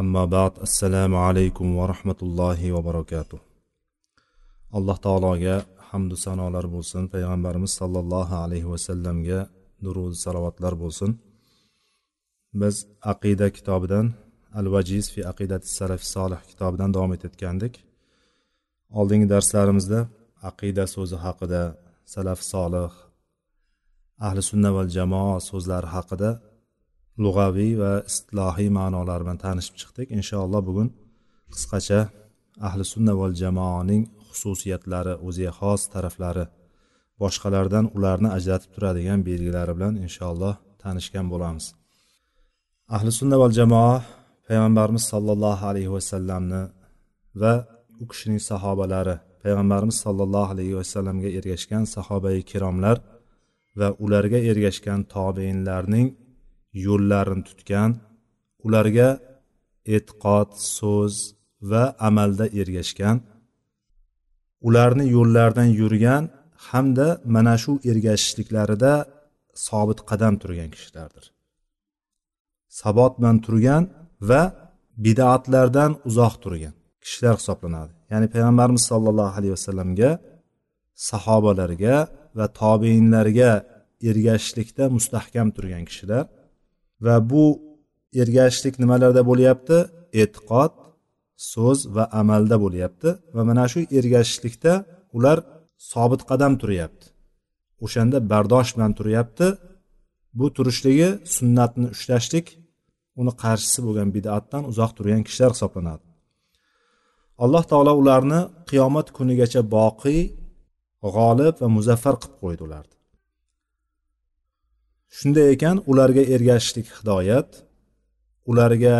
Amma ba'd. Assalomu alaykum va rahmatullohi va barakatuh. Alloh taologa hamdu sanolar bo'lsin. Payg'ambarimiz sollallohu alayhi vasallamga durud salovatlar bo'lsin. Biz aqida kitobidan al vajiz fi aqidati salaf solih kitobidan davom etayotgandik. Oldingi darslarimizda aqida so'zi haqida salaf solih ahli sunna val jamoa so'zlari haqida lug'aviy va istilohiy ma'nolari bilan tanishib chiqdik. Inshaalloh bugun qisqacha ahli sunna val jamoaning xususiyatlari o'ziga xos taraflari boshqalardan ularni ajratib turadigan belgilari bilan inshaalloh tanishgan bo'lamiz. Ahli sunna val jamoa payg'ambarimiz sollallohu alayhi vasallamni va u kishining sahobalari payg'ambarimiz sollallohu alayhi vasallamga ergashgan sahobai kiromlar va ularga ergashgan tobeinlarning yo'llarini tutgan ularga e'tiqod so'z va amalda ergashgan ularni yo'llaridan yurgan hamda mana shu ergashishliklarida sobit qadam turgan kishilardir. Sabot bilan turgan va bidatlardan uzoq turgan kishilar hisoblanadi. Ya'ni payg'ambarimiz sollallohu alayhi vasallamga sahobalarga va tobeinlarga ergashishlikda mustahkam turgan kishilar va bu ergashishlik nimalarda bo'lyapti? E'tiqod so'z va amalda bo'lyapti. Va mana shu ergashishlikda ular sobit qadam turyapti. O'shanda bardosh bilan turyapti. Bu turishligi sunnatni ushlashlik uni qarshisi bo'lgan bidatdan uzoq turgan kishilar hisoblanadi. Alloh taolo ularni qiyomat kunigacha boqiy g'olib va muzaffar qilib qo'ydi ularni. Shunday ekan ularga ergashishlik hidoyat ularga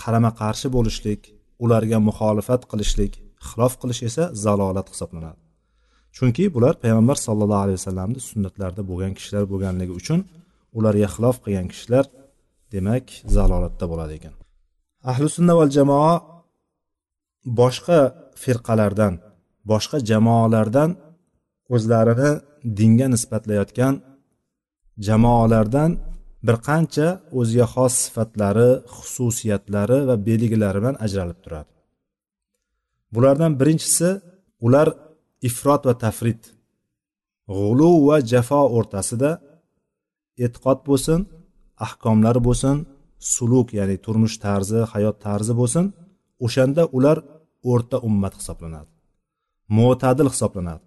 qarama qarshi bo'lishlik ularga muxolifat qilishlik xilof qilish esa zalolat hisoblanadi. Chunki bular payg'ambar sollallohu alayhi vasallamni sunnatlarida bo'lgan kishilar bo'lganligi uchun ularga xilof qilgan kishilar demak zalolatda bo'ladi ekan. Ahli sunna val jamoa boshqa firqalardan boshqa jamoalardan o'zlarini dinga nisbatlayotgan jamoalardan bir qancha o'ziga xos sifatlari xususiyatlari va belgilari bilan ajralib turadi. Bulardan birinchisi ular ifrot va tafrit g'ulu va jafo o'rtasida e'tiqod bo'lsin ahkomlari bo'lsin suluk ya'ni turmush tarzi hayot tarzi bo'lsin o'shanda ular o'rta ummat hisoblanadi mo'tadil hisoblanadi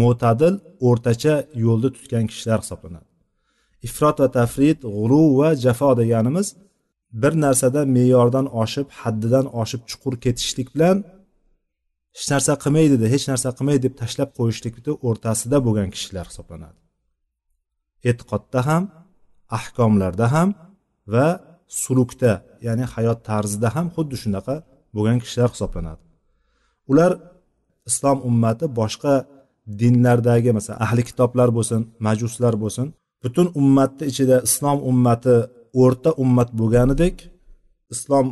mo'tadil o'rtacha yo'lni tutgan kishilar hisoblanadi. Ifrot va tafrit g'uru va jafo deganimiz bir narsada me'yordan oshib haddidan oshib chuqur ketishlik bilan hech narsa qilmaydi hech narsa qilmaydi deb tashlab qo'yishlikni o'rtasida bo'lgan kishilar hisoblanadi. E'tiqodda ham ahkomlarda ham va sulukda ya'ni hayot tarzida ham xuddi shunaqa bo'lgan kishilar hisoblanadi. Ular islom ummati boshqa dinlardagi masalan ahli kitoblar bo'lsin majuslar bo'lsin butun ummatni ichida islom ummati o'rta ummat bo'lganidek islom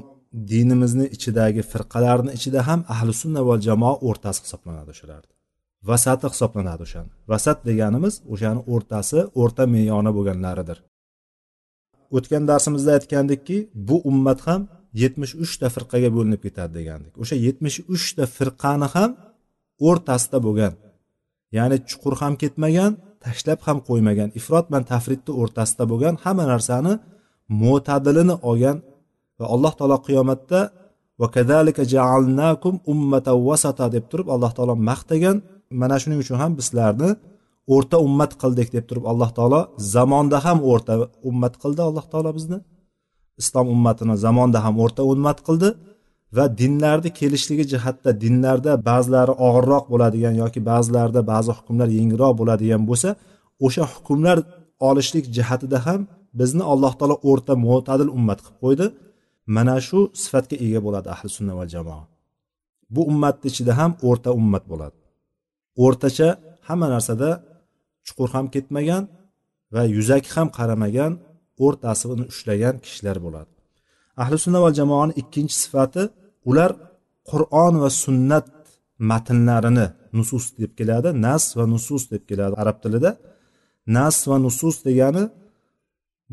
dinimizni ichidagi firqalarni ichida ham ahli sunna va jamoa o'rtasi hisoblanadi o'shalarni. Vasati hisoblanadi o'shani. Vasat deganimiz o'shani o'rtasi o'rta me'yoni bo'lganlaridir. O'tgan darsimizda aytgandikki bu ummat ham yetmish uchta firqaga bo'linib ketadi degandik. O'sha yetmish uchta firqani ham o'rtasida bo'lgan ya'ni chuqur ham ketmagan tashlab ham qo'ymagan. Ifrot bilan tafritni o'rtasida bo'lgan hamma narsani mo'tadilini olgan va alloh taolo qiyomatda va kadalika jaalnakum ummatan vasata deb turib alloh taolo maqtagan mana shuning uchun ham bizlarni o'rta ummat qildik deb turib alloh taolo zamonda ham o'rta ummat qildi alloh taolo bizni. Islom ummatini zamonda ham o'rta ummat qildi. Va dinlarni kelishligi jihatda dinlarda ba'zilari og'irroq bo'ladigan yoki ba'zilarida ba'zi hukmlar yengilroq bo'ladigan bo'lsa o'sha hukmlar olishlik jihatida ham bizni alloh taolo o'rta mo'tadil ummat qilib qo'ydi. Mana shu sifatga ega bo'ladi ahli sunna va jamoa. Bu ummatni ichida ham o'rta ummat bo'ladi. O'rtacha hamma narsada chuqur ham ketmagan va yuzaki ham qaramagan o'rtasini ushlagan kishilar bo'ladi. Ahli sunna va jamoani ikkinchi sifati ular qur'on va sunnat matnlarini nusus deb keladi nas va nusus deb keladi arab tilida. Nas va nusus degani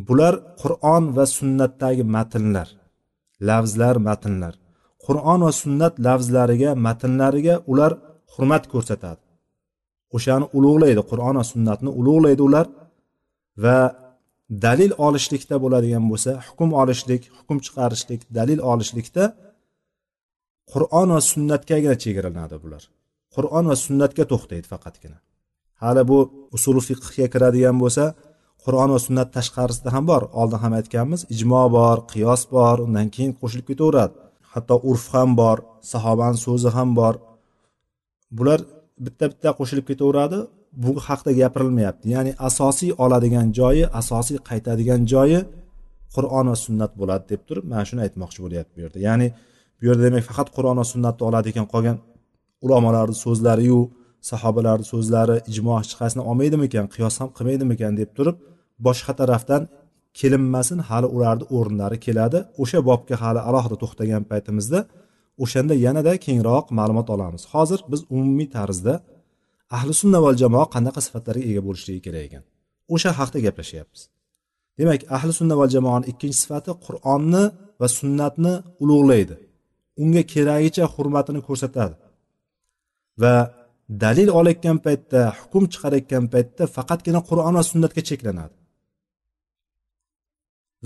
bular qur'on va sunnatdagi matnlar lafzlar matnlar. Qur'on va sunnat lafzlariga matnlariga ular hurmat ko'rsatadi. O'shani ulug'laydi qur'on va sunnatni ulug'laydi ular va dalil olishlikda bo'ladigan bo'lsa hukm olishlik hukm chiqarishlik dalil olishlikda qur'on va sunnatgagina chegaralanadi bular. Qur'on va sunnatga to'xtaydi faqatgina. Hali bu usul fiqhga kiradigan bo'lsa qur'on va sunnat tashqarisida ham bor. Oldin ham aytganmiz ijmo bor qiyos bor undan keyin qo'shilib ketaveradi. Hatto urf ham bor sahobani so'zi ham bor. Bular bitta bitta qo'shilib ketaveradi. Bu haqida gapirilmayapti. Ya'ni asosiy oladigan joyi asosiy qaytadigan joyi qur'on va sunnat bo'ladi deb turib mana shuni aytmoqchi bo'lyapti bu yerda. Ya'ni bu yerda demak faqat qur'on va sunnatni oladi ekan qolgan ulamolarni so'zlariyu sahobalarni so'zlari ijmo chiqasini olmaydimikan qiyos ham qilmaydimikan deb turib boshqa tarafdan kelinmasin hali ularni o'rinlari keladi. O'sha bobga hali alohida to'xtagan paytimizda o'shanda yanada kengroq ma'lumot olamiz. Hozir biz umumiy tarzda ahli sunna val jamoa qanaqa sifatlarga ega bo'lishligi kerak ekan. O'sha haqida gaplashyapmiz. Demak ahli sunna val jamoani ikkinchi sifati qur'onni va sunnatni ulug'laydi. Unga keragicha hurmatini ko'rsatadi. Va dalil olayotgan paytda hukm chiqarayotgan paytda faqatgina qur'on va sunnatga cheklanadi.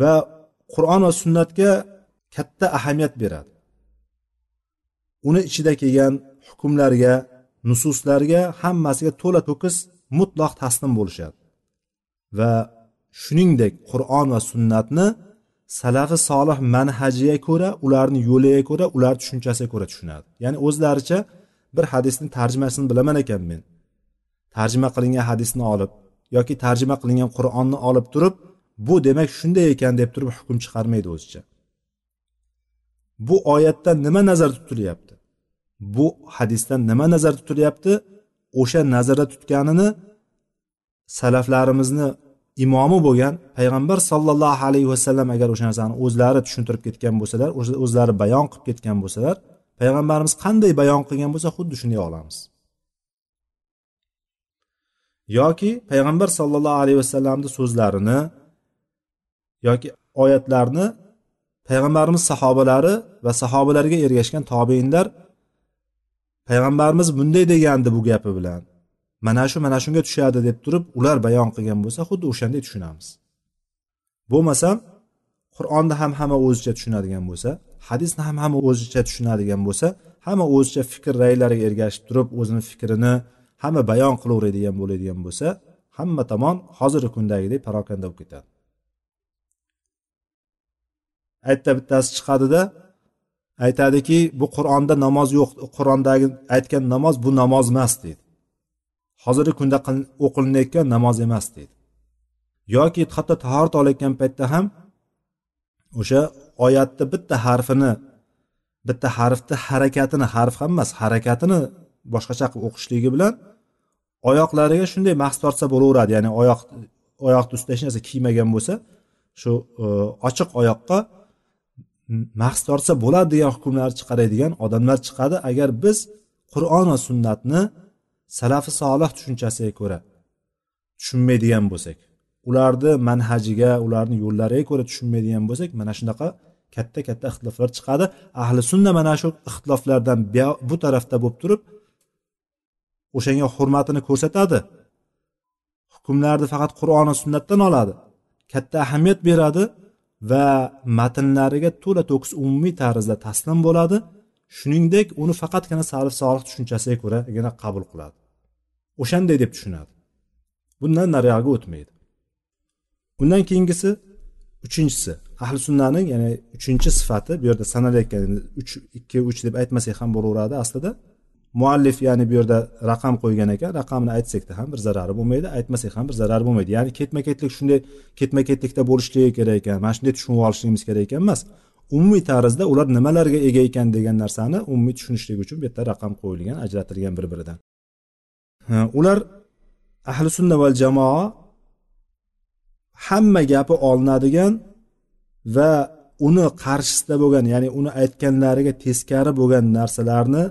Va qur'on va sunnatga katta ahamiyat beradi. Uni ichida kelgan hukmlarga nususlarga hammasiga to'la to'kis mutloq taslim bo'lishadi. Va shuningdek qur'on va sunnatni salafi solih manhajiga ko'ra ularni yo'liga ko'ra ular tushunchasiga ko'ra tushunadi. Ya'ni o'zlaricha bir hadisni tarjimasini bilaman ekan men. Tarjima qilingan hadisni olib yoki tarjima qilingan qur'onni olib turib bu demak shunday ekan deb turib hukm chiqarmaydi o'zicha. Bu oyatda nima nazarda tutilyapti? Bu hadisdan nima nazarda tutilyapti? O'sha nazarda tutganini salaflarimizni imomi bo'lgan payg'ambar sollallohu alayhi vasallam agar o'sha narsani o'zlari tushuntirib ketgan bo'lsalar o'zlari bayon qilib ketgan bo'lsalar payg'ambarimiz qanday bayon qilgan bo'lsa xuddi shunday olamiz. Yoki payg'ambar sollallohu alayhi vasallamni so'zlarini yoki oyatlarni payg'ambarimiz sahobalari va sahobalarga ergashgan tobeinlar payg'ambarimiz bunday degandi bu gapi bilan. Mana shu mana shunga tushadi deb turib ular bayon qilgan bo'lsa xuddi o'shanday tushunamiz. Bo'lmasam qur'onni ham hamma o'zicha tushunadigan bo'lsa hadisni ham hamma o'zicha tushunadigan bo'lsa hamma o'zicha fikr raylariga ergashib turib o'zini fikrini hamma bayon qilaveradigan bo'ladigan bo'lsa hamma tomon hozirgi kundagidek parokanda bo'lib ketadi. Aytda bittasi chiqadida aytadiki bu qur'onda namoz yo'q qur'ondagi aytgan namoz bu namoz emas deydi. Hozirgi kunda o'qilinayotgan namoz emas deydi. Yoki hatto tahorat olayotgan paytda ham o'sha oyatni bitta harfini bitta harfni harakatini harf ham emas harakatini boshqacha qilib o'qishligi bilan oyoqlariga shunday mahs tortsa bo'laveradi. Ya'ni oyoq oyoqni ustida hech narsa kiymagan bo'lsa shu e, ochiq oyoqqa mahs tortsa bo'ladi degan hukmlarni chiqaradigan odamlar chiqadi. Agar biz qur'on va sunnatni salafi solih tushunchasiga ko'ra tushunmaydigan bo'lsak ularni manhajiga ularni yo'llariga ko'ra tushunmaydigan bo'lsak mana shunaqa katta katta ixtiloflar chiqadi. Ahli sunna mana shu ixtiloflardan bu tarafda bo'lib turib o'shanga hurmatini ko'rsatadi. Hukmlarni faqat qur'on va sunnatdan oladi. Katta ahamiyat beradi. Va matnlariga to'la to'kis umumiy tarzda taslim bo'ladi. Shuningdek uni faqatgina salif solih tushunchasiga ko'ragina qabul qiladi. O'shanday deb tushunadi. Bundan nariyog'iga o'tmaydi. Undan keyingisi uchinchisi ahli sunnaning ya'ni uchinchi sifati bu yerda sanalayotgan uch ikki uch deb aytmasak ham bo'laveradi aslida. Muallif ya'ni bu yerda raqam qo'ygan ekan raqamni aytsakda ham bir zarari bo'lmaydi aytmasak ham bir zarari bo'lmaydi. Ya'ni ketma ketlik shunday ketma ketlikda bo'lishligi kerak ekan mana shunday tushunib olishligimiz kerak ekan emas. Umumiy tarzda ular nimalarga ega ekan degan narsani umumiy tushunishlik uchun bu yerda raqam qo'yilgan ajratilgan bir biridan ular ahli sunna val jamoa hamma gapi olinadigan va uni qarshisida bo'lgan ya'ni uni aytganlariga teskari bo'lgan narsalarni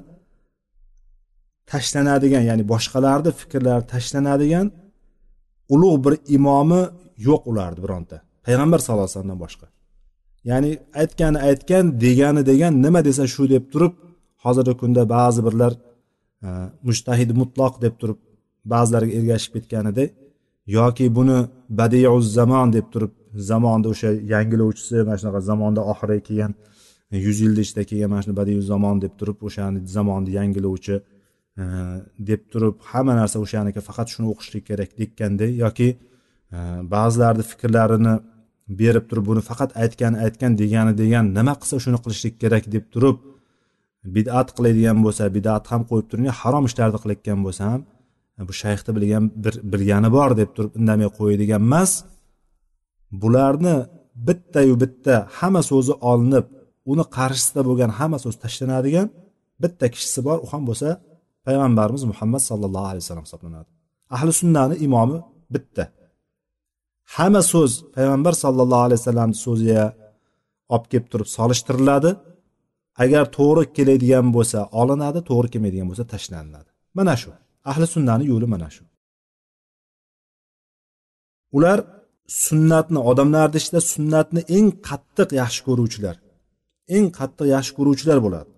tashlanadigan ya'ni boshqalarni fikrlari tashlanadigan ulug' bir imomi yo'q ularni bironta. Payg'ambar sallallohu alayhi vasallamdan boshqa. Ya'ni aytgani aytgan degani degan nima desa shu deb turib hozirgi kunda ba'zi birlar e, mushtahid mutloq deb turib ba'zilariga ergashib ketganidek yoki buni badiu zamon deb turib zamonni o'sha yangilovchisi mana shunaqa zamonda oxiriga kelgan e, yuz yilni ichida kelgan mana shuni badiu zamon deb turib o'shani zamonni yangilovchi Э, deb turib hamma narsa o'shaniki faqat shuni o'qishlik kerak dekkanday yoki e, ba'zilarni fikrlarini berib turib buni faqat aytgan aytgan degani degan nima qilsa shuni qilishlik kerak deb turib bidat qiladigan bo'lsa bidat ham qo'yib turing harom ishlarni qilayotgan bo'lsa ham e, bu shayxni bilgan bir bilgani bor deb turib indamay qo'yadigan emas bularni bittayu bitta hamma so'zi olinib uni qarshisida bo'lgan hamma so'z tashlanadigan bitta kishisi bor u ham bo'lsa payg'ambarimiz muhammad sallallohu alayhi vasallam hisoblanadi. Ahli sunnani imomi bitta. Hamma so'z payg'ambar sallallohu alayhi vasallamni so'ziga olib kelib turib solishtiriladi. Agar to'g'ri keladigan bo'lsa olinadi to'g'ri kelmaydigan bo'lsa tashlanadi. Mana shu. Ahli sunnani yo'li mana shu. Ular sunnatni odamlarni ichida sunnatni eng qattiq yaxshi ko'ruvchilar eng qattiq yaxshi ko'ruvchilar bo'ladi.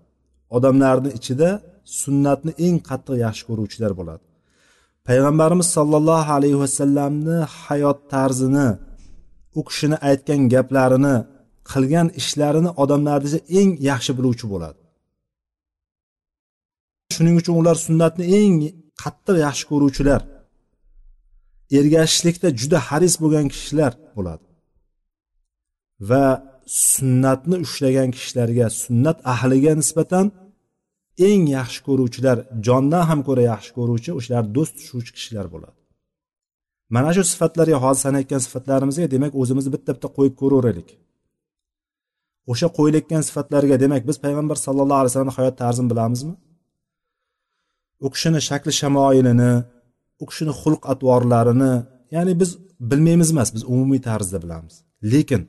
Odamlarni ichida sunnatni eng qattiq yaxshi ko'ruvchilar bo'ladi. Payg'ambarimiz sollallohu alayhi vasallamni hayot tarzini u kishini aytgan gaplarini qilgan ishlarini odamlarni eng yaxshi biluvchi bo'ladi. Shuning uchun ular sunnatni eng qattiq yaxshi ko'ruvchilar ergashishlikda juda haris bo'lgan kishilar bo'ladi. Va sunnatni ushlagan kishilarga sunnat ahliga nisbatan eng yaxshi ko'ruvchilar jondan ham ko'ra yaxshi ko'ruvchi o'shalar do'st tushuvchi kishilar bo'ladi. Mana shu sifatlarga hozir sanayotgan sifatlarimizga demak o'zimizni bitta bitta qo'yib ko'raveraylik. O'sha qo'yilayotgan sifatlarga demak biz payg'ambar sallallohu alayhi vasallamni hayot tarzini bilamizmi? U kishini shakli shamoilini u kishini xulq atvorlarini ya'ni biz bilmaymiz emas biz umumiy tarzda bilamiz. Lekin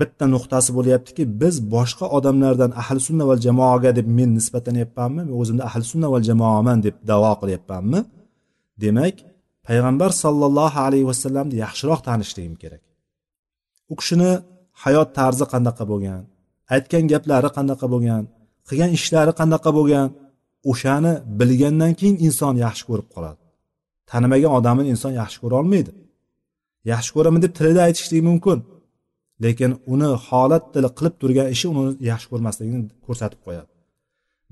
bitta nuqtasi bo'lyaptiki biz boshqa odamlardan ahli sunna val jamoaga deb men nisbatlanyapmanmi men o'zimni ahli sunna val jamoaman deb davo qilyapmanmi demak payg'ambar sollallohu alayhi vasallamni yaxshiroq tanishligim kerak. U kishini hayot tarzi qanaqa bo'lgan aytgan gaplari qanaqa bo'lgan qilgan ishlari qanaqa bo'lgan o'shani bilgandan keyin inson yaxshi ko'rib qoladi. Tanimagan odamni inson yaxshi ko'ra olmaydi. Yaxshi ko'raman deb tilida aytishligi mumkin. Lekin uni holat tili qilib turgan ishi uni yaxshi ko'rmasligini ko'rsatib qo'yadi.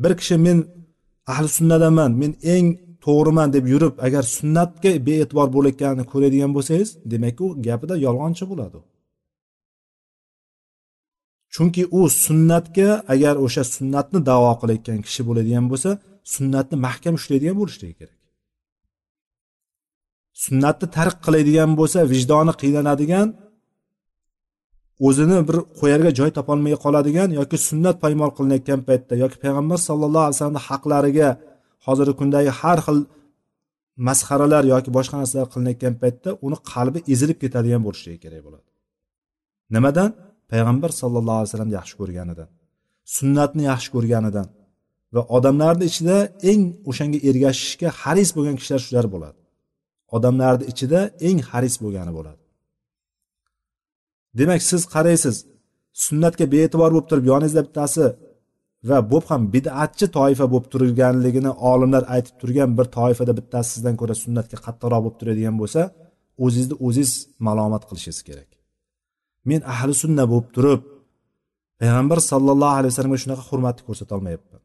Bir kishi men ahli sunnadanman men eng to'g'riman deb yurib agar sunnatga bee'tibor bo'layotganini ko'radigan bo'lsangiz demak u gapida yolg'onchi bo'ladi. Chunki u sunnatga agar o'sha sunnatni davo qilayotgan kishi bo'ladigan bo'lsa sunnatni mahkam ushlaydigan bo'lishligi kerak. Sunnatni tark qiladigan bo'lsa vijdoni qiynaladigan o'zini bir qo'yarga joy topolmay qoladigan yoki sunnat paymol qilinayotgan paytda yoki payg'ambar sallallohu alayhi vasallamni haqlariga hozirgi kundagi har xil masxaralar yoki boshqa narsalar qilinayotgan paytda uni qalbi ezilib ketadigan bo'lishligi kerak bo'ladi. Nimadan? Payg'ambar sallallohu alayhi vasallamni yaxshi ko'rganidan sunnatni yaxshi ko'rganidan va odamlarni ichida eng o'shanga ergashishga haris bo'lgan kishilar shular bo'ladi. Odamlarni ichida eng haris bo'lgani bo'ladi. Demak siz qaraysiz sunnatga bee'tibor bo'lib turib yoningizda bittasi va bo'p ham bidatchi toifa bo'lib turganligini olimlar aytib turgan bir toifada bittasi sizdan ko'ra sunnatga qattiqroq bo'lib turadigan bo'lsa o'zingizni o'zingiz malomat qilishingiz kerak. Men ahli sunna bo'lib turib payg'ambar sallallohu alayhi vasallamga shunaqa hurmatni ko'rsatolmayapman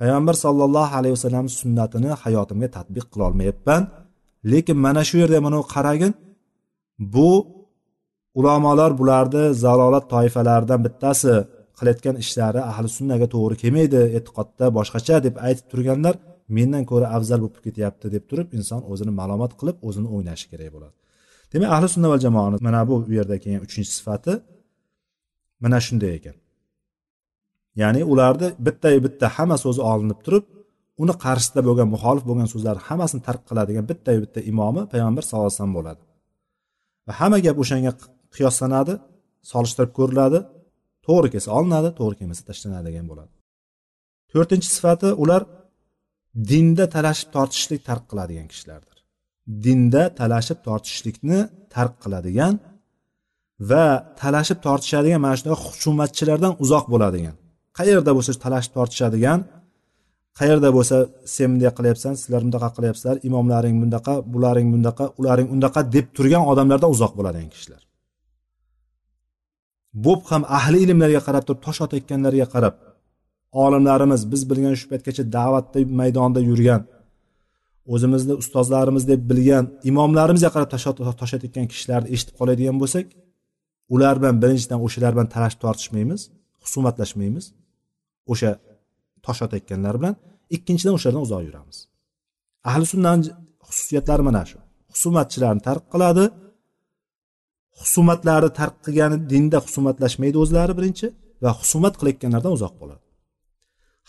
payg'ambar sallallohu alayhi vasallam sunnatini hayotimga tadbiq qilolmayapman lekin mana shu yerda mana qaragin bu ulamolar bularni zalolat toifalaridan bittasi qilayotgan ishlari ahli sunnaga to'g'ri kelmaydi e'tiqodda boshqacha deb aytib turganlar mendan ko'ra afzal bo'lib ketyapti deb turib inson o'zini ma'lumot qilib o'zini o'ynashi kerak bo'ladi. Demak ahli sunna va jamoani mana bu u yerda kelgan uchinchi sifati mana shunday ekan. Ya'ni ularni bitta bitta hamma so'zi olinib turib uni qarshisida bo'lgan muxolif bo'lgan so'zlarni hammasini tark qiladigan bitta bitta imomi payg'ambar sallallohu alayhi vasallam bo'ladi. Va hamma gap o'shanga qiyoslanadi solishtirib ko'riladi to'g'ri kelsa olinadi to'g'ri kelmasa tashlanadigan bo'ladi. To'rtinchi sifati ular dinda talashib tortishishlik tark qiladigan kishilardir. Dinda talashib tortishishlikni tark qiladigan va talashib tortishadigan mana shunaqa husumatchilardan uzoq bo'ladigan. Qayerda bo'lsa talashib tortishadigan qayerda bo'lsa sen bunday qilyapsan sizlar bunaqa qilyapsizlar imomlaring bundaqa bularing bundaqa ularing undaqa deb turgan odamlardan uzoq bo'ladigan kishilar. Bo'p ham ahli ilmlarga qarab turib tosh otayotganlarga qarab olimlarimiz biz bilgan shu paytgacha da'vatda maydonida yurgan o'zimizni ustozlarimiz deb bilgan imomlarimizga qarab tosh otayotgan kishilarni eshitib qoladigan bo'lsak ular bilan birinchidan o'shalar bilan talash tortishmaymiz husumatlashmaymiz o'sha tosh otayotganlar bilan. Ikkinchidan o'shalardan uzoq yuramiz. Ahli sunnani xususiyatlari mana shu. Husumatchilarni tark qiladi husumatlari tark qilgani dinda husumatlashmaydi o'zlari birinchi va husumat qilayotganlardan uzoq bo'ladi.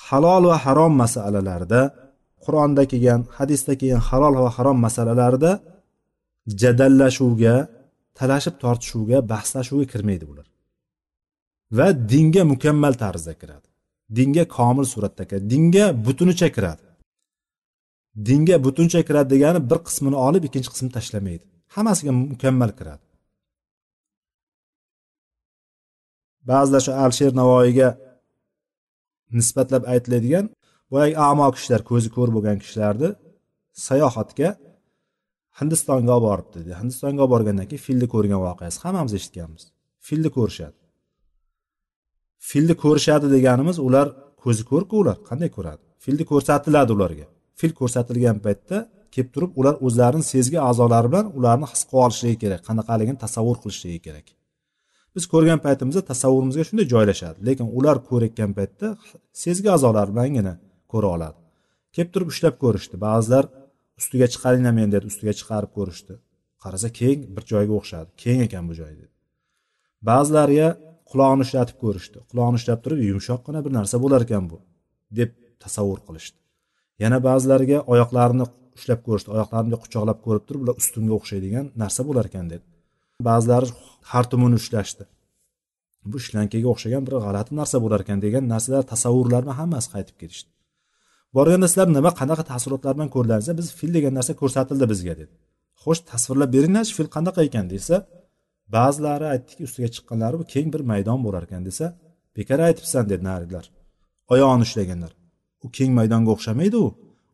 Halol va harom masalalarida qur'onda kelgan hadisda kelgan halol va harom masalalarida jadallashuvga talashib tortishuvga bahslashuvga kirmaydi bular. Va dinga mukammal tarzda kiradi. Dinga komil suratda kiradi. Dinga butunicha kiradi. Dinga butuncha kiradi degani bir qismini olib ikkinchi qismini tashlamaydi. Hammasiga mukammal kiradi. Ba'zilar shu alisher navoiyga nisbatlab aytiladigan boyagi amo kishilar ko'zi ko'r bo'lgan kishilarni sayohatga hindistonga olib boribdi dedi. Hindistonga olib borgandan keyin filni ko'rgan voqeasi hammamiz eshitganmiz. Filni ko'rishadi. Filni ko'rishadi deganimiz ular ko'zi ko'rku ular qanday ko'radi? Filni ko'rsatiladi ularga. Fil ko'rsatilgan paytda kelib turib ular o'zlarini sezgi a'zolari bilan ularni his qilib olishligi kerak qanaqaligini tasavvur qilishligi kerak. Biz ko'rgan paytimizda tasavvurimizga shunday joylashadi. Lekin ular ko'rayotgan paytda sezgi a'zolari bilangina ko'ra oladi. Kelib turib ushlab ko'rishdi. Ba'zilar ustiga chiqaringlar meni dedi. Ustiga chiqarib ko'rishdi. Qarasa keng bir joyga o'xshadi. Keng ekan bu joy dedi. Ba'zilariga qulog'ini ushlatib ko'rishdi. Qulog'ini ushlab turib yumshoqqina bir narsa bo'lar ekan bu deb tasavvur qilishdi. Yana ba'zilariga oyoqlarini ushlab ko'rishdi. Oyoqlarimni quchoqlab ko'rib turib bular ustunga o'xshaydigan narsa bo'lar ekan dedi. Ba'zilari xartumini ushlashdi. Bu shlankaga o'xshagan bir g'alati narsa bo'lar ekan degan narsalar tasavvurlarni hammasi qaytib kelishdi borganda sizlar nima qanaqa taassurotlar bilan ko'rdilaringiz biz fil degan narsa ko'rsatildi bizga dedi. Xo'sh tasvirlab beringlarchi fil qanaqa ekan desa ba'zilari aytdiki ustiga chiqqanlari bu keng bir maydon bo'lar ekan desa bekor aytibsan dedi narigilar oyog'ini ushlaganlar. U keng maydonga o'xshamaydi u.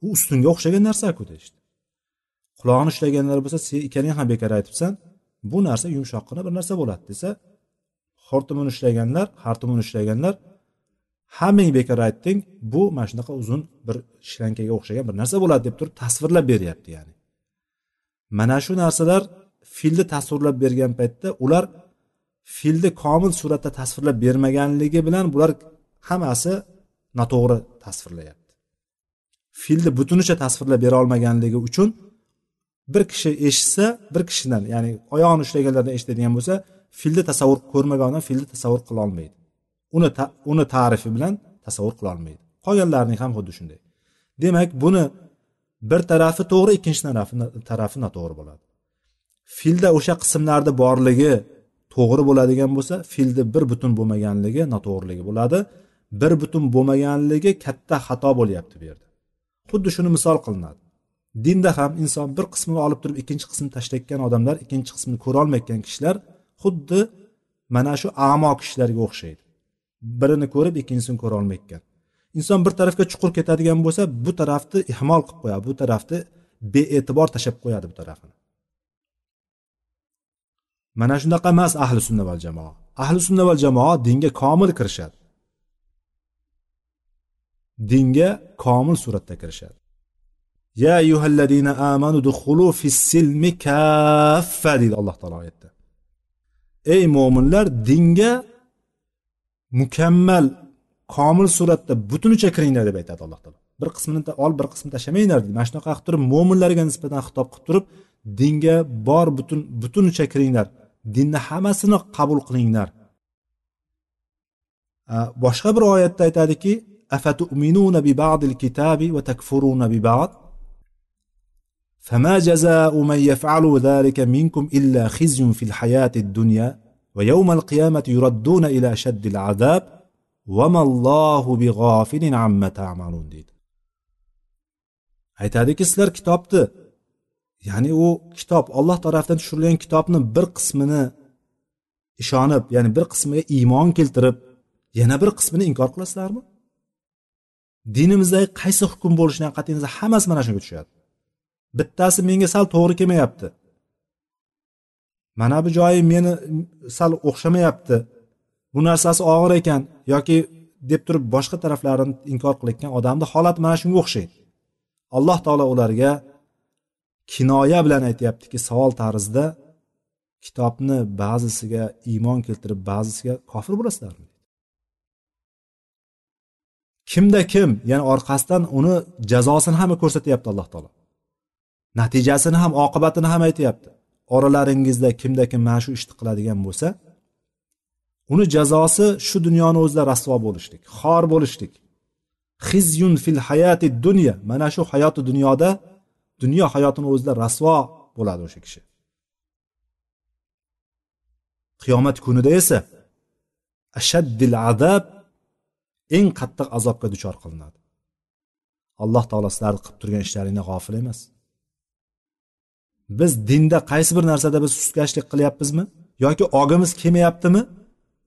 U ustunga o'xshagan narsaku deyishdi. Qulog'ini ushlaganlar bo'lsa sen ikkaling ham bekor aytibsan bu narsa yumshoqqina bir narsa bo'ladi desa xortumini ushlaganlar xartumini ushlaganlar hammang bekor aytding bu mana shunaqa uzun bir shlankaga o'xshagan bir narsa bo'ladi deb turib tasvirlab beryapti ya'ni. Mana shu narsalar filni tasvirlab bergan paytda ular filni komil suratda tasvirlab bermaganligi bilan bular hammasi noto'g'ri tasvirlayapti. Filni butunicha tasvirlab bera olmaganligi uchun bir kishi eshitsa bir kishidan ya'ni oyog'ini ushlaganlardan eshitadigan bo'lsa filni tasavvur ko'rmagan odam filni tasavvur qila olmaydi. Uni ta, uni tarifi bilan tasavvur qila olmaydi. Qolganlarning ham xuddi shunday. Demak buni bir tarafi to'g'ri ikkinchi tarafi tarafi noto'g'ri bo'ladi. Filda o'sha qismlarni borligi to'g'ri bo'ladigan bo'lsa filni bir butun bo'lmaganligi noto'g'riligi bo'ladi. Bir butun bo'lmaganligi katta xato bo'lyapti bu yerda. Xuddi shuni misol qilinadi. Dinda ham inson bir qismini olib turib ikkinchi qismini tashlayotgan odamlar ikkinchi qismini ko'rolmayotgan kishilar xuddi mana shu amo kishilarga o'xshaydi. Birini ko'rib ikkinchisini ko'ra olmayotgan. Inson bir tarafga chuqur ketadigan bo'lsa bu tarafni ehmol qilib qo'yadi bu tarafni bee'tibor tashlab qo'yadi bu tarafini. Mana shunaqa emas ahli sunna val jamoa. Ahli sunna val jamoa dinga komil kirishadi. Dinga komil suratda kirishadi. Ya ayyuhallazina amanu dukhulu fis silmi kaffa deydi alloh taolo oyatda. Ey mo'minlar dinga mukammal komil suratda butunicha kiringlar deb aytadi alloh taolo bir qismini ol bir qismini tashlamanglar deydi. Mana shunaqa qilib turib mo'minlarga nisbatan xitob qilib turib dinga bor butun butunicha kiringlar dinni hammasini qabul qilinglar. Boshqa bir oyatda aytadiki afatuminuna bi ba'dil kitabi va takfuruna bi ba'd? فما جزاء من يفعل ذلك منكم إلا خزي في الحياة الدنيا ويوم القيامة يردون إلى شد العذاب وما الله بغافل عما تعملون deydi aytadiki sizlar kitobni ya'ni u kitob olloh tarafidan tushirilgan kitobni bir qismini ishonib ya'ni bir qismiga iymon keltirib yana bir qismini inkor qilasizlarmi dinimizdagi qaysi hukm bo'lishidan qat'iy nazar hammasi mana shunga tushadi Bittasi menga sal to'g'ri kelmayapti. Mana bu joyi meni sal o'xshamayapti. Bu narsasi og'ir ekan yoki deb turib boshqa taraflarini inkor qilayotgan odamni holati mana shunga o'xshaydi. Alloh taolo ularga kinoya bilan aytyaptiki savol tarzida kitobni ba'zisiga iymon keltirib ba'zisiga kofir bo'lasizlarmi? Kimda kim ya'ni orqasidan uni jazosini ham ko'rsatyapti alloh taolo. Natijasini ham oqibatini ham aytyapti. Oralaringizda kimda kim mana shu ishni qiladigan bo'lsa uni jazosi shu dunyoni o'zida rasvo bo'lishlik xor bo'lishlik. Xizyun fil hayati dunya. Mana shu hayoti dunyoda dunyo hayotini o'zida rasvo bo'ladi o'sha kishi. Qiyomat kunida esa ashaddil azab eng qattiq azobga duchor qilinadi. Alloh taolo sizlarni qilib turgan ishlaringdan g'ofil emas. Biz dinda qaysi bir narsada biz sustkashlik qilyapmizmi? Yoki ogimiz kelmayaptimi?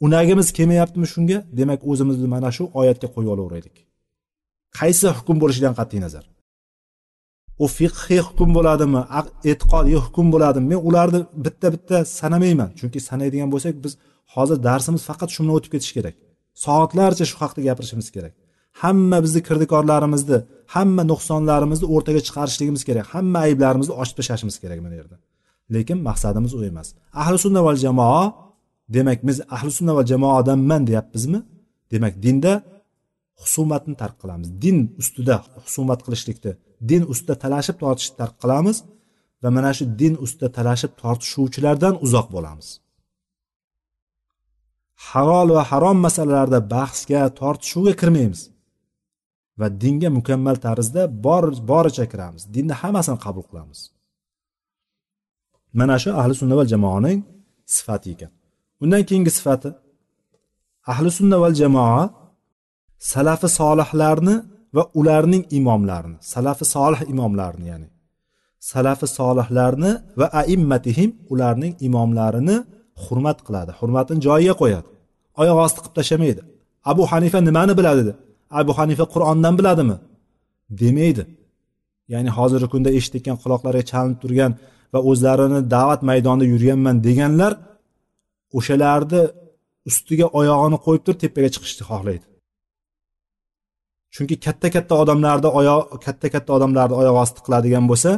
Unagimiz kelmayaptimi shunga? Demak o'zimizni mana shu oyatga qo'yib olaveraylik. Qaysi hukm bo'lishidan qat'iy nazar? U fiqhiy hukm bo'ladimi? E'tiqodiy hukm bo'ladimi? Men ularni bitta bitta sanamayman. Chunki sanaydigan bo'lsak biz hozir darsimiz faqat shu bilan o'tib ketishi kerak. Soatlarcha shu haqida gapirishimiz kerak. Hamma bizni kirdikorlarimizni hamma nuqsonlarimizni o'rtaga chiqarishligimiz kerak. Hamma ayblarimizni ochib tashlashimiz kerak mana yerda? Lekin maqsadimiz u emas. Ahli sunna val jamoa demak biz ahli sunna val jamoa odamman deyapmizmi? Demak dinda husumatni tark qilamiz. Din ustida husumat qilishlikni din ustida talashib tortishni tark qilamiz va mana shu din ustida talashib tortishuvchilardan uzoq bo'lamiz. Halol va harom masalalarda bahsga tortishuvga kirmaymiz. Va dinga mukammal tarzda bor boricha kiramiz. Dinni hammasini qabul qilamiz. Mana shu ahli sunna val jamoaning sifati ekan. Undan keyingi sifati ahli sunna val jamoa salafi solihlarni va ularning imomlarini salafi solih imomlarini ya'ni salafi solihlarni va aimmatihim ularning imomlarini hurmat qiladi hurmatini joyiga qo'yadi. Oyoq osti qilib tashlamaydi. Abu hanifa nimani biladi dedi. Abu hanifa qur'ondan biladimi? Demaydi. Ya'ni hozirgi kunda eshitayotgan quloqlarga chalinib turgan va o'zlarini da'vat maydonida yurganman deganlar o'shalarni ustiga oyog'ini qo'yib turib tepaga chiqishni xohlaydi. Chunki katta katta odamlarni oyoq katta katta odamlarni oyoq osti qiladigan bo'lsa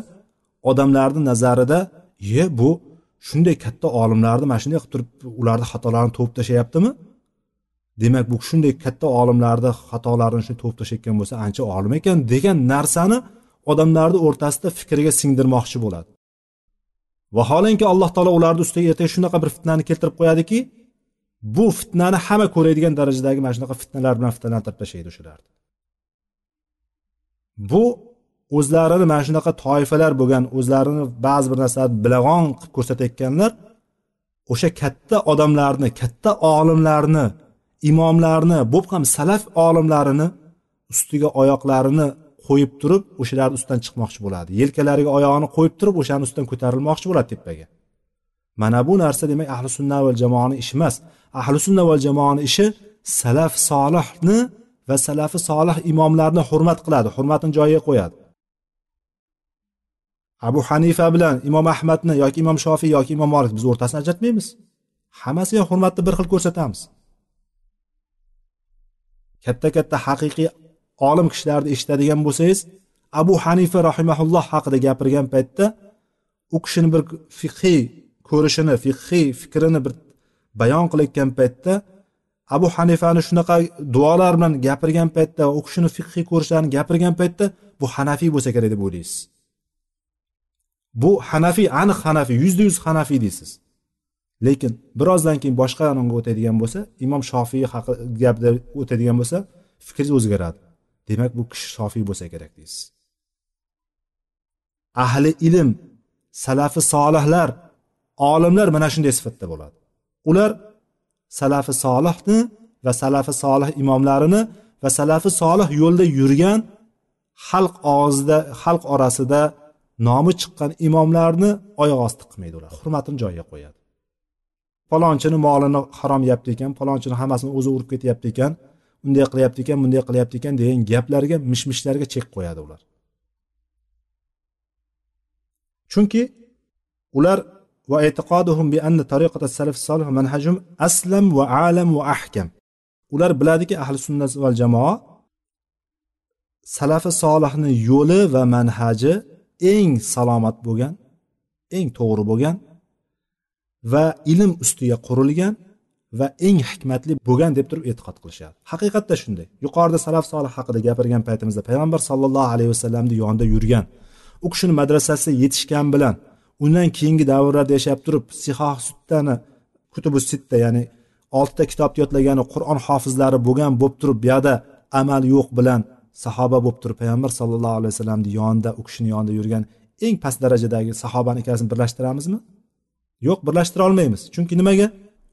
odamlarni nazarida ye bu shunday katta olimlarni mana shunday qilib turib ularni xatolarini to'vib tashlayaptimi demak bu shunday katta olimlarni xatolarini shu to'p tashlayotgan bo'lsa ancha olim ekan degan narsani odamlarni o'rtasida fikriga singdirmoqchi bo'ladi. Vaholanki alloh taolo ularni ustiga ertaga shunaqa bir fitnani keltirib qo'yadiki bu fitnani hamma ko'radigan darajadagi mana shunaqa fitnalar bilan fitnalantirib tashlaydi o'shalarni. Bu o'zlarini mana shunaqa toifalar bo'lgan o'zlarini ba'zi bir narsalarni bilag'on qilib ko'rsatayotganlar o'sha katta odamlarni katta olimlarni imomlarni bo'p ham salaf olimlarini ustiga oyoqlarini qo'yib turib o'shalarni ustidan chiqmoqchi bo'ladi. Yelkalariga oyog'ini qo'yib turib o'shani ustidan ko'tarilmoqchi bo'ladi tepaga. Mana bu narsa demak ahli sunna va jamoani ishi emas. Ahli sunna va jamoani ishi salaf solihni va salafi solih imomlarni hurmat qiladi hurmatini joyiga qo'yadi. Abu hanifa bilan imom ahmadni yoki imom shofiy yoki imom molik biz o'rtasini ajratmaymiz. Hammasiga hurmatni bir xil ko'rsatamiz. Katta katta haqiqiy olim kishilarni eshitadigan bo'lsangiz abu hanifa rahimaulloh haqida gapirgan paytda u kishini bir fiqhiy ko'rishini fiqhiy fikrini bir bayon qilayotgan paytda abu hanifani shunaqa duolar bilan gapirgan paytda u kishini fiqhiy ko'rishlarini gapirgan paytda bu hanafiy bo'lsa kerak deb o'ylaysiz. Bu hanafiy aniq hanafiy yuzda yuz hanafiy deysiz. Lekin birozdan keyin boshqa anonga o'tadigan bo'lsa imom shofiy haqi gapida o'tadigan bo'lsa fikringiz o'zgaradi. Demak bu kishi shofiy bo'lsa kerak deysiz. Ahli ilm salafi solihlar olimlar mana shunday sifatda bo'ladi. Ular salafi solihni va salafi solih imomlarini va salafi solih yo'lda yurgan xalq og'zida xalq orasida nomi chiqqan imomlarni oyoq osti qilmaydi ular hurmatini joyiga qo'yadi. Palonchini molini harom yeyapti ekan palonchini hammasini o'zi urib ketyapti ekan unday qilyapti ekan bunday qilyapti ekan degan gaplarga mish mishlarga chek qo'yadi ular. Chunki ular va e'tiqoduhum bi anna tariqata salaf solih manhajum aslam va alam va ahkam. Ular biladiki ahli sunnat va jamoa salafi solihni yo'li va manhaji eng salomat bo'lgan eng to'g'ri bo'lgan va ilm ustiga qurilgan va eng hikmatli bo'lgan deb turib e'tiqod qilishadi. Haqiqatda shunday. Yuqorida salaf solih haqida gapirgan paytimizda payg'ambar sallallohu alayhi vasallamni yonida yurgan u kishini madrasasi yetishgan bilan undan keyingi davrlarda yashab turib sihoh suttani kutubi sitta ya'ni oltita kitobni yodlagani qur'on hofizlari bo'lgan bo'lib turib buyoqda amal yo'q bilan sahoba bo'lib turib payg'ambar sallallohu alayhi vasallamni yonida u kishini yonida yurgan eng past darajadagi sahobani ikkalasini birlashtiramizmi? Yo'q birlashtira olmaymiz. Chunki nimaga?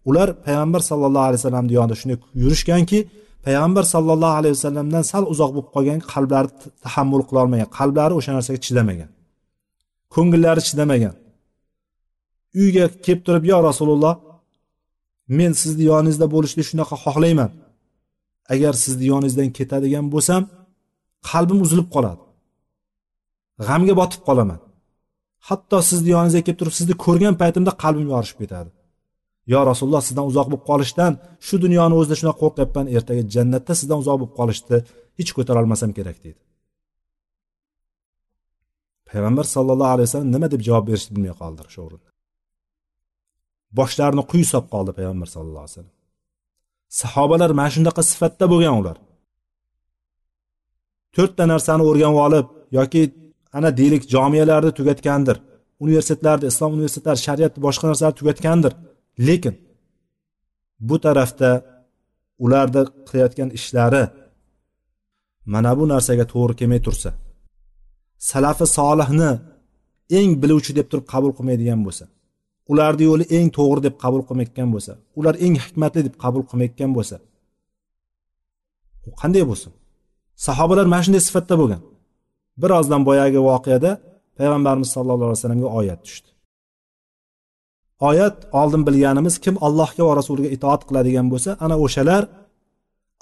Ular payg'ambar sallallohu alayhi vasallamni yonida shunday yurishganki payg'ambar sallallohu alayhi vasallamdan sal uzoq bo'lib qolgan qalblari tahammul qilolmagan qalblari o'sha narsaga chidamagan. Ko'ngillari chidamagan. Uyga kelib turib yo rasululloh men sizni yoningizda bo'lishni shunaqa xohlayman. Agar sizni yoningizdan ketadigan bo'lsam qalbim uzilib qoladi. G'amga botib qolaman. Hatto sizni yoningizga kelib turib sizni ko'rgan paytimda qalbim yorishib ketadi. Yo rasululloh sizdan uzoq bo'lib qolishdan shu dunyoni o'zida shunaqa qo'rqyapman ertaga jannatda sizdan uzoq bo'lib qolishni hech ko'tarolmasam kerak deydi. Payg'ambar sallallohu alayhi vasallam nima deb javob berishni bilmay qoldilar shu o'rinda. Boshlarini quyi solib qoldi payg'ambar sallallohu alayhi vasallam. Sahobalar mana shunaqa sifatda bo'lgan ular. To'rtta narsani o'rganib olib yoki ana deylik jomiyalarni tugatgandir. Universitetlarni islom universitetlari shariat boshqa narsalarni tugatgandir. Lekin bu tarafda ularni qilayotgan ishlari mana bu narsaga to'g'ri kelmay tursa salafi solihni eng biluvchi deb turib qabul qilmaydigan bo'lsa ularni yo'li eng to'g'ri deb qabul qilmayotgan bo'lsa ular eng hikmatli deb qabul qilmayotgan bo'lsa u qanday bo'lsin? Sahobalar mana shunday sifatda bo'lgan. Birozdan boyagi voqeada payg'ambarimiz sallallohu alayhi vasallamga oyat tushdi. Oyat oldin bilganimiz kim allohga va rasuliga itoat qiladigan bo'lsa ana o'shalar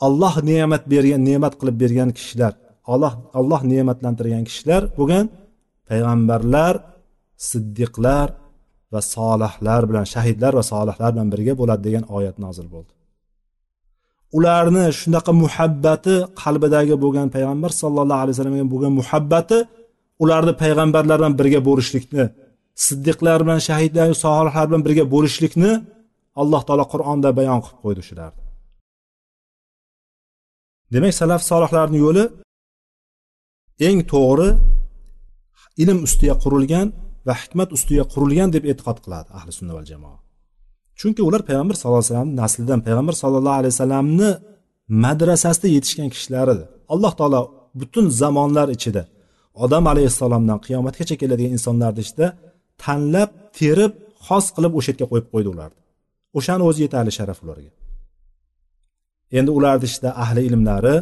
olloh ne'mat bergan ne'mat qilib bergan kishilar alloh alloh ne'matlantirgan kishilar bo'lgan payg'ambarlar siddiqlar va solihlar bilan shahidlar va solihlar bilan birga bo'ladi degan oyat nozil bo'ldi. Ularni shunaqa muhabbati qalbidagi bo'lgan payg'ambar sallallohu alayhi vasallamga bo'lgan muhabbati ularni payg'ambarlar bilan birga bo'lishlikni siddiqlar bilan shahidlar solihlar bilan birga bo'lishlikni alloh taolo qur'onda bayon qilib qo'ydi shularni. Demak salaf solihlarni yo'li eng to'g'ri ilm ustiga qurilgan va hikmat ustiga qurilgan deb e'tiqod qiladi ahli sunna val jamoa. Chunki ular payg'ambar sallallohu alayhi vasallam naslidan payg'ambar sallallohu alayhi vasallamni madrasasida yetishgan kishilar edi alloh taolo butun zamonlar ichida odam alayhissalomdan qiyomatgacha keladigan insonlarni ichida tanlab terib xos qilib o'sha yerga qo'yib qo'ydi ularni. O'shani o'zi yetarli sharaf ularga. Endi ularni ichida ahli ilmlari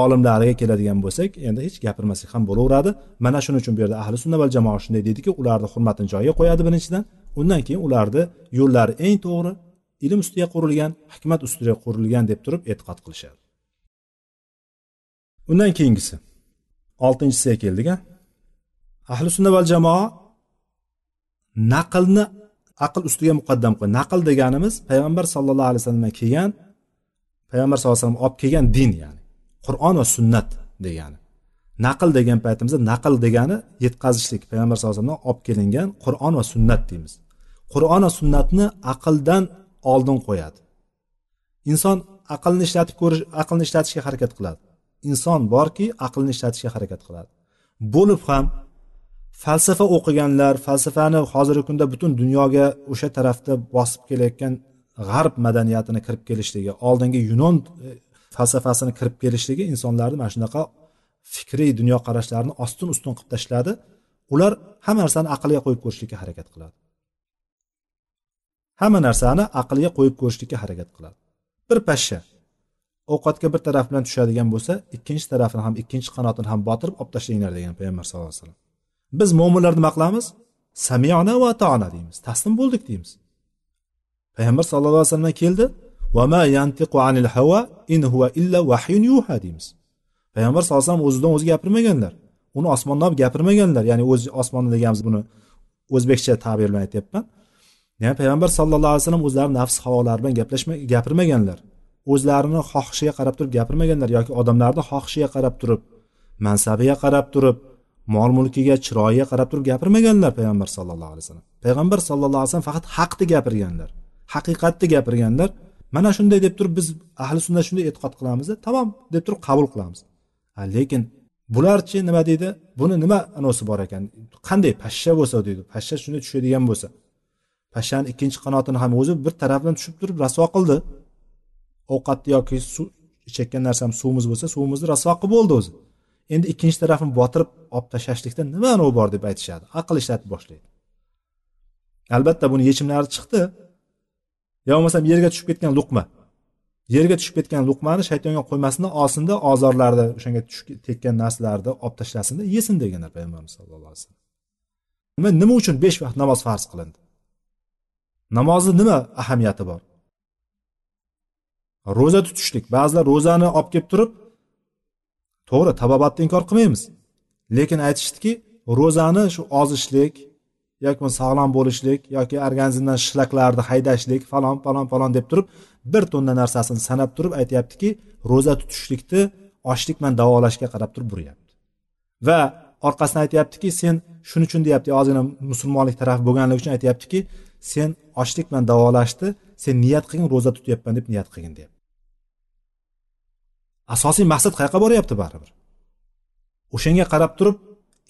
olimlariga keladigan bo'lsak endi hech gapirmasak ham bo'laveradi. Mana shuning uchun bu yerda ahli sunna val jamoa shunday deydiki ularni hurmatini joyiga qo'yadi birinchidan. Undan keyin ularni yo'llari eng to'g'ri ilm ustiga qurilgan hikmat ustiga qurilgan deb turib e'tiqod qilishadi. Undan keyingisi oltinchisiga keldik a ahli sunna val jamoa naqlni aql ustiga muqaddam qo'yadi naql deganimiz payg'ambar sallallohu alayhi vasallamdan kelgan payg'ambar sallallohu alayhi vasallam olib kelgan din ya'ni qur'on va sunnat degani. Naql degan paytimizda naql degani yetkazishlik. Payg'ambar sallallohu alayhi vasallamdan olib kelingan qur'on va sunnat deymiz. Qur'on va sunnatni aqldan oldin qo'yadi. Inson aqlni ishlatib ko'rish aqlni ishlatishga harakat qiladi. Inson borki aqlni ishlatishga harakat qiladi. Bo'lib ham falsafa o'qiganlar falsafani hozirgi kunda butun dunyoga o'sha tarafda bosib kelayotgan g'arb madaniyatini kirib kelishligi oldingi yunon e, falsafasini kirib kelishligi insonlarni mana shunaqa fikriy dunyoqarashlarini ostin ustun qilib tashladi. Ular hamma narsani aqlga qo'yib ko'rishlikka harakat qiladi. Hamma narsani aqlga qo'yib ko'rishlikka harakat qiladi. Bir pashsha ovqatga bir taraf bilan tushadigan bo'lsa ikkinchi tarafini ham ikkinchi qanotini ham botirib olib tashlanglar degan payg'ambar sallallohu alayhi vasallam. Biz mo'minlar nima qilamiz samiona va taona deymiz taslim bo'ldik deymiz. Payg'ambar sallallohu alayhi vasallam keldi va ma yantiqu anil hava in huwa illa vahyun yuha deymiz. Payg'ambar sallallohu alayhi vasallam o'zidan o'zi gapirmaganlar. Uni osmondan olib gapirmaganlar. Ya'ni o'z osmonni deganimiz buni o'zbekcha ta'bir bilan aytyapman. Ya'ni payg'ambar sallallohu alayhi vasallam o'zlarini nafs havolari bilan gaplashma gapirmaganlar. O'zlarini xohishiga qarab turib gapirmaganlar yoki odamlarni xohishiga qarab turib mansabiga qarab turib mol mulkiga chiroyiga qarab turib gapirmaganlar payg'ambar sallallohu alayhi vasallam. Payg'ambar sallallohu alayhi vasallam faqat haqni gapirganlar haqiqatni gapirganlar. Mana shunday deb turib biz ahli sunna shunday e'tiqod qilamizda tamom deb turib qabul qilamiz. Lekin bularchi nima deydi? Buni nima anosi bor ekan? Qanday pashsha bo'lsa deydi. Pashsha shunday tushadigan bo'lsa. Pashshani ikkinchi qanotini ham o'zi bir tarafdan tushib turib rasvo qildi. Ovqatni yoki suv ichayotgan narsam suvimiz bo'lsa suvimizni rasvo qilib bo'ldi o'zi. Endi ikkinchi tarafini botirib olib tashlashlikda nima anovi bor deb aytishadi. Aql ishlatib boshlaydi. Albatta buni yechimlari chiqdi. Yo bo'lmasam yerga tushib ketgan luqma. Yerga tushib ketgan luqmani shaytonga qo'ymasin olsinda ozorlarni o'shanga tushib tekkan narsalarni olib tashlasinda yesin deganlar payg'ambarimiz sallallohu alayhi vasallam. Nima nima uchun besh vaqt namoz farz qilindi? Namozni nima ahamiyati bor? Ro'za tutishlik. Ba'zilar ro'zani olib kelib turib to'g'ri tabobatni inkor qilmaymiz. Lekin aytishdiki ro'zani shu ozishlik yoki sog'lom bo'lishlik yoki organizmdan shlaklarni haydashlik falon falon falon deb turib bir tonna narsasini sanab turib aytyaptiki ro'za tutishlikni ochlik bilan davolashga qarab turib buryapti. Va orqasidan aytyaptiki sen shuning uchun deyapti ozgina musulmonlik tarafi bo'lganligi uchun aytyaptiki sen ochlik bilan davolashni sen niyat qilgin ro'za tutyapman deb niyat qilgin deyapti. Asosiy maqsad qayoqqa boryapti baribir? O'shanga qarab turib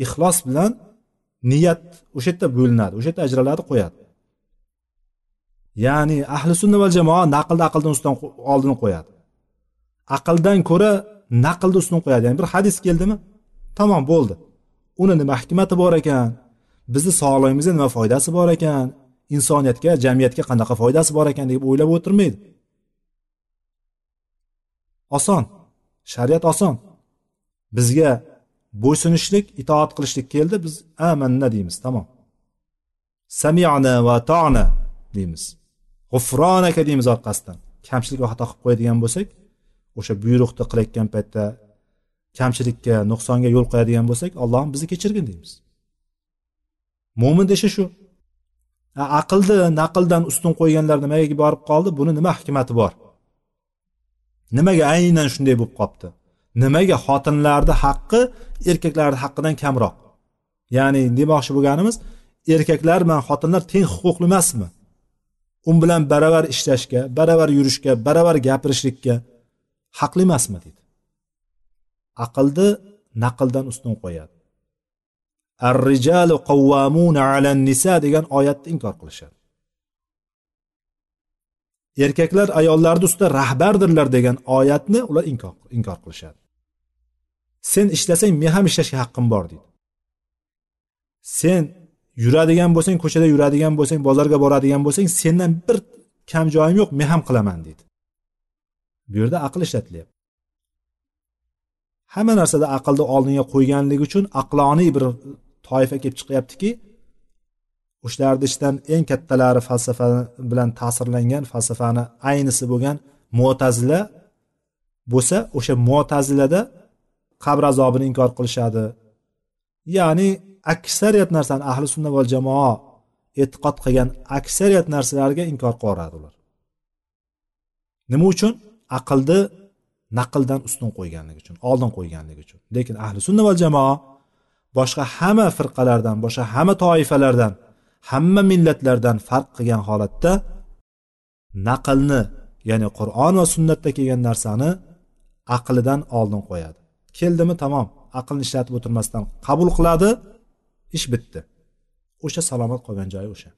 ixlos bilan niyat o'sha yerda bo'linadi o'sha yerda ajraladi qo'yadi. Ya'ni ahli sunna va jamoa naqlni aqldan ustidan oldin qo'yadi. Aqldan ko'ra naqlni ustun qo'yadi. Ya'ni bir hadis keldimi? Tamom bo'ldi. Uni nima hikmati bor ekan? Bizni sog'lig'imizga nima foydasi bor ekan? Insoniyatga jamiyatga qanaqa foydasi bor ekan deb o'ylab o'tirmaydi. Oson. Shariat oson. Bizga bo'ysunishlik itoat qilishlik keldi biz amanna deymiz tamom. Samiana va tona deymiz. G'ufronaka deymiz orqasidan. Kamchilik va xato qilib qo'yadigan bo'lsak o'sha buyruqni qilayotgan paytda kamchilikka nuqsonga yo'l qo'yadigan bo'lsak allohim bizni kechirgin deymiz. Mo'min deshi shu. Aqlni naqldan ustun qo'yganlar nimaga borib qoldi? Buni nima hikmati bor? Nimaga aynan shunday bo'lib qolibdi nimaga xotinlarni haqqi erkaklarni haqqidan kamroq? Ya'ni demoqchi bo'lganimiz erkaklar bilan xotinlar teng huquqli emasmi? U bilan baravar ishlashga baravar yurishga baravar gapirishlikka haqli emasmi deydi aqlni naqldan ustun qo'yadi. Ar rijalu qavvamuna alan nisa degan oyatni inkor qilishadi. Erkaklar ayollarni ustida rahbardirlar degan oyatni ular inkor qilishadi. Sen ishlasang men ham ishlashga haqqim bor deydi. Sen yuradigan bo'lsang ko'chada yuradigan bo'lsang bozorga boradigan bo'lsang sendan bir kam joyim yo'q men ham qilaman deydi. Bu yerda aql ishlatilyapti. Hamma narsada aqlni oldinga qo'yganligi uchun aqloniy bir toifa kelib chiqyaptiki o'shalarni ichidan eng kattalari falsafa bilan ta'sirlangan falsafani aynisi bo'lgan mo'tazila bo'lsa o'sha mo'tazilada qabr azobini inkor qilishadi. Ya'ni aksariyat narsani ahli sunna va jamoa e'tiqod qilgan aksariyat narsalarga inkor qilaveradi ular. Nima uchun? Aqlni naqldan ustun qo'yganligi uchun oldin qo'yganligi uchun. Lekin ahli sunna va jamoa boshqa hamma firqalardan boshqa hamma toifalardan hamma millatlardan farq qilgan holatda naqlni ya'ni qur'on va sunnatda kelgan narsani aqlidan oldin qo'yadi. Keldimi? Tamom. Aqlni ishlatib o'tirmasdan qabul qiladi ish bitdi. O'sha salomat qolgan joyi o'sha.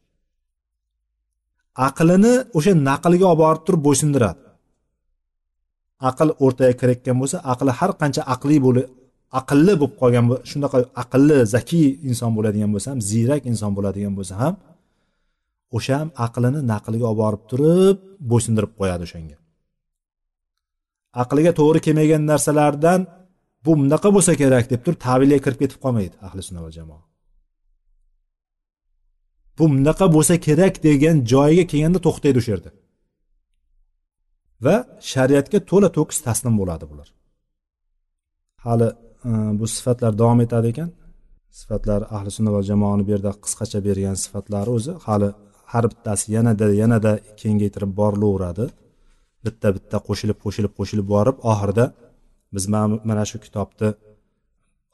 Aqlini o'sha naqlga olib borib turib bo'ysundiradi. Aql o'rtaga kirayotgan bo'lsa aqli har qancha aqliy bo'lib aqlli bo'lib qolgan shunaqa aqlli zakiy inson bo'ladigan bo'lsa ham ziyrak inson bo'ladigan bo'lsa ham o'sha ham aqlini naqliga olib borib turib bo'ysundirib qo'yadi o'shanga. Aqliga to'g'ri kelmagan narsalardan bu bunaqa bo'lsa kerak deb turib tavilga kirib ketib qolmaydi ahli sunna va jamoa. Bu bunaqa bo'lsa kerak degan joyiga kelganda to'xtaydi o'sha yerda va shariatga to'la to'kis taslim bo'ladi bular. Hali Э, bu sifatlar davom etadi ekan. Sifatlar ahli sunna va jamoani bu yerda qisqacha bergan sifatlari o'zi hali har bittasi yanada yanada kengaytirib borilaveradi. Bitta bitta qo'shilib qo'shilib qo'shilib borib oxirida biz mana shu kitobni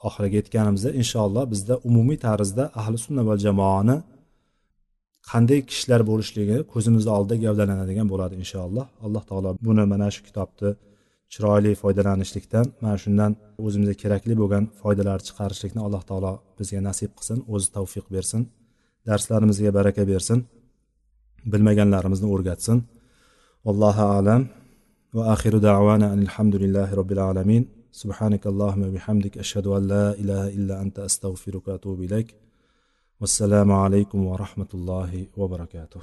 oxiriga yetganimizda inshaalloh bizda umumiy tarzda ahli sunna va jamoani qanday kishilar bo'lishligi ko'zimizni oldida gavdalanadigan bo'ladi inshaalloh. Alloh taolo buni mana shu kitobni chiroyli foydalanishlikdan mana shundan o'zimizga kerakli bo'lgan foydalar chiqarishlikni alloh taolo bizga nasib qilsin o'zi tavfiq bersin darslarimizga baraka bersin bilmaganlarimizni o'rgatsin vallohu alam va axiru davana alhamdulillahi robbil alamin سبحانك اللهم وبحمدك أشهد أن لا إله إلا أنت أستغفرك وأتوب إليك والسلام عليكم ورحمة الله وبركاته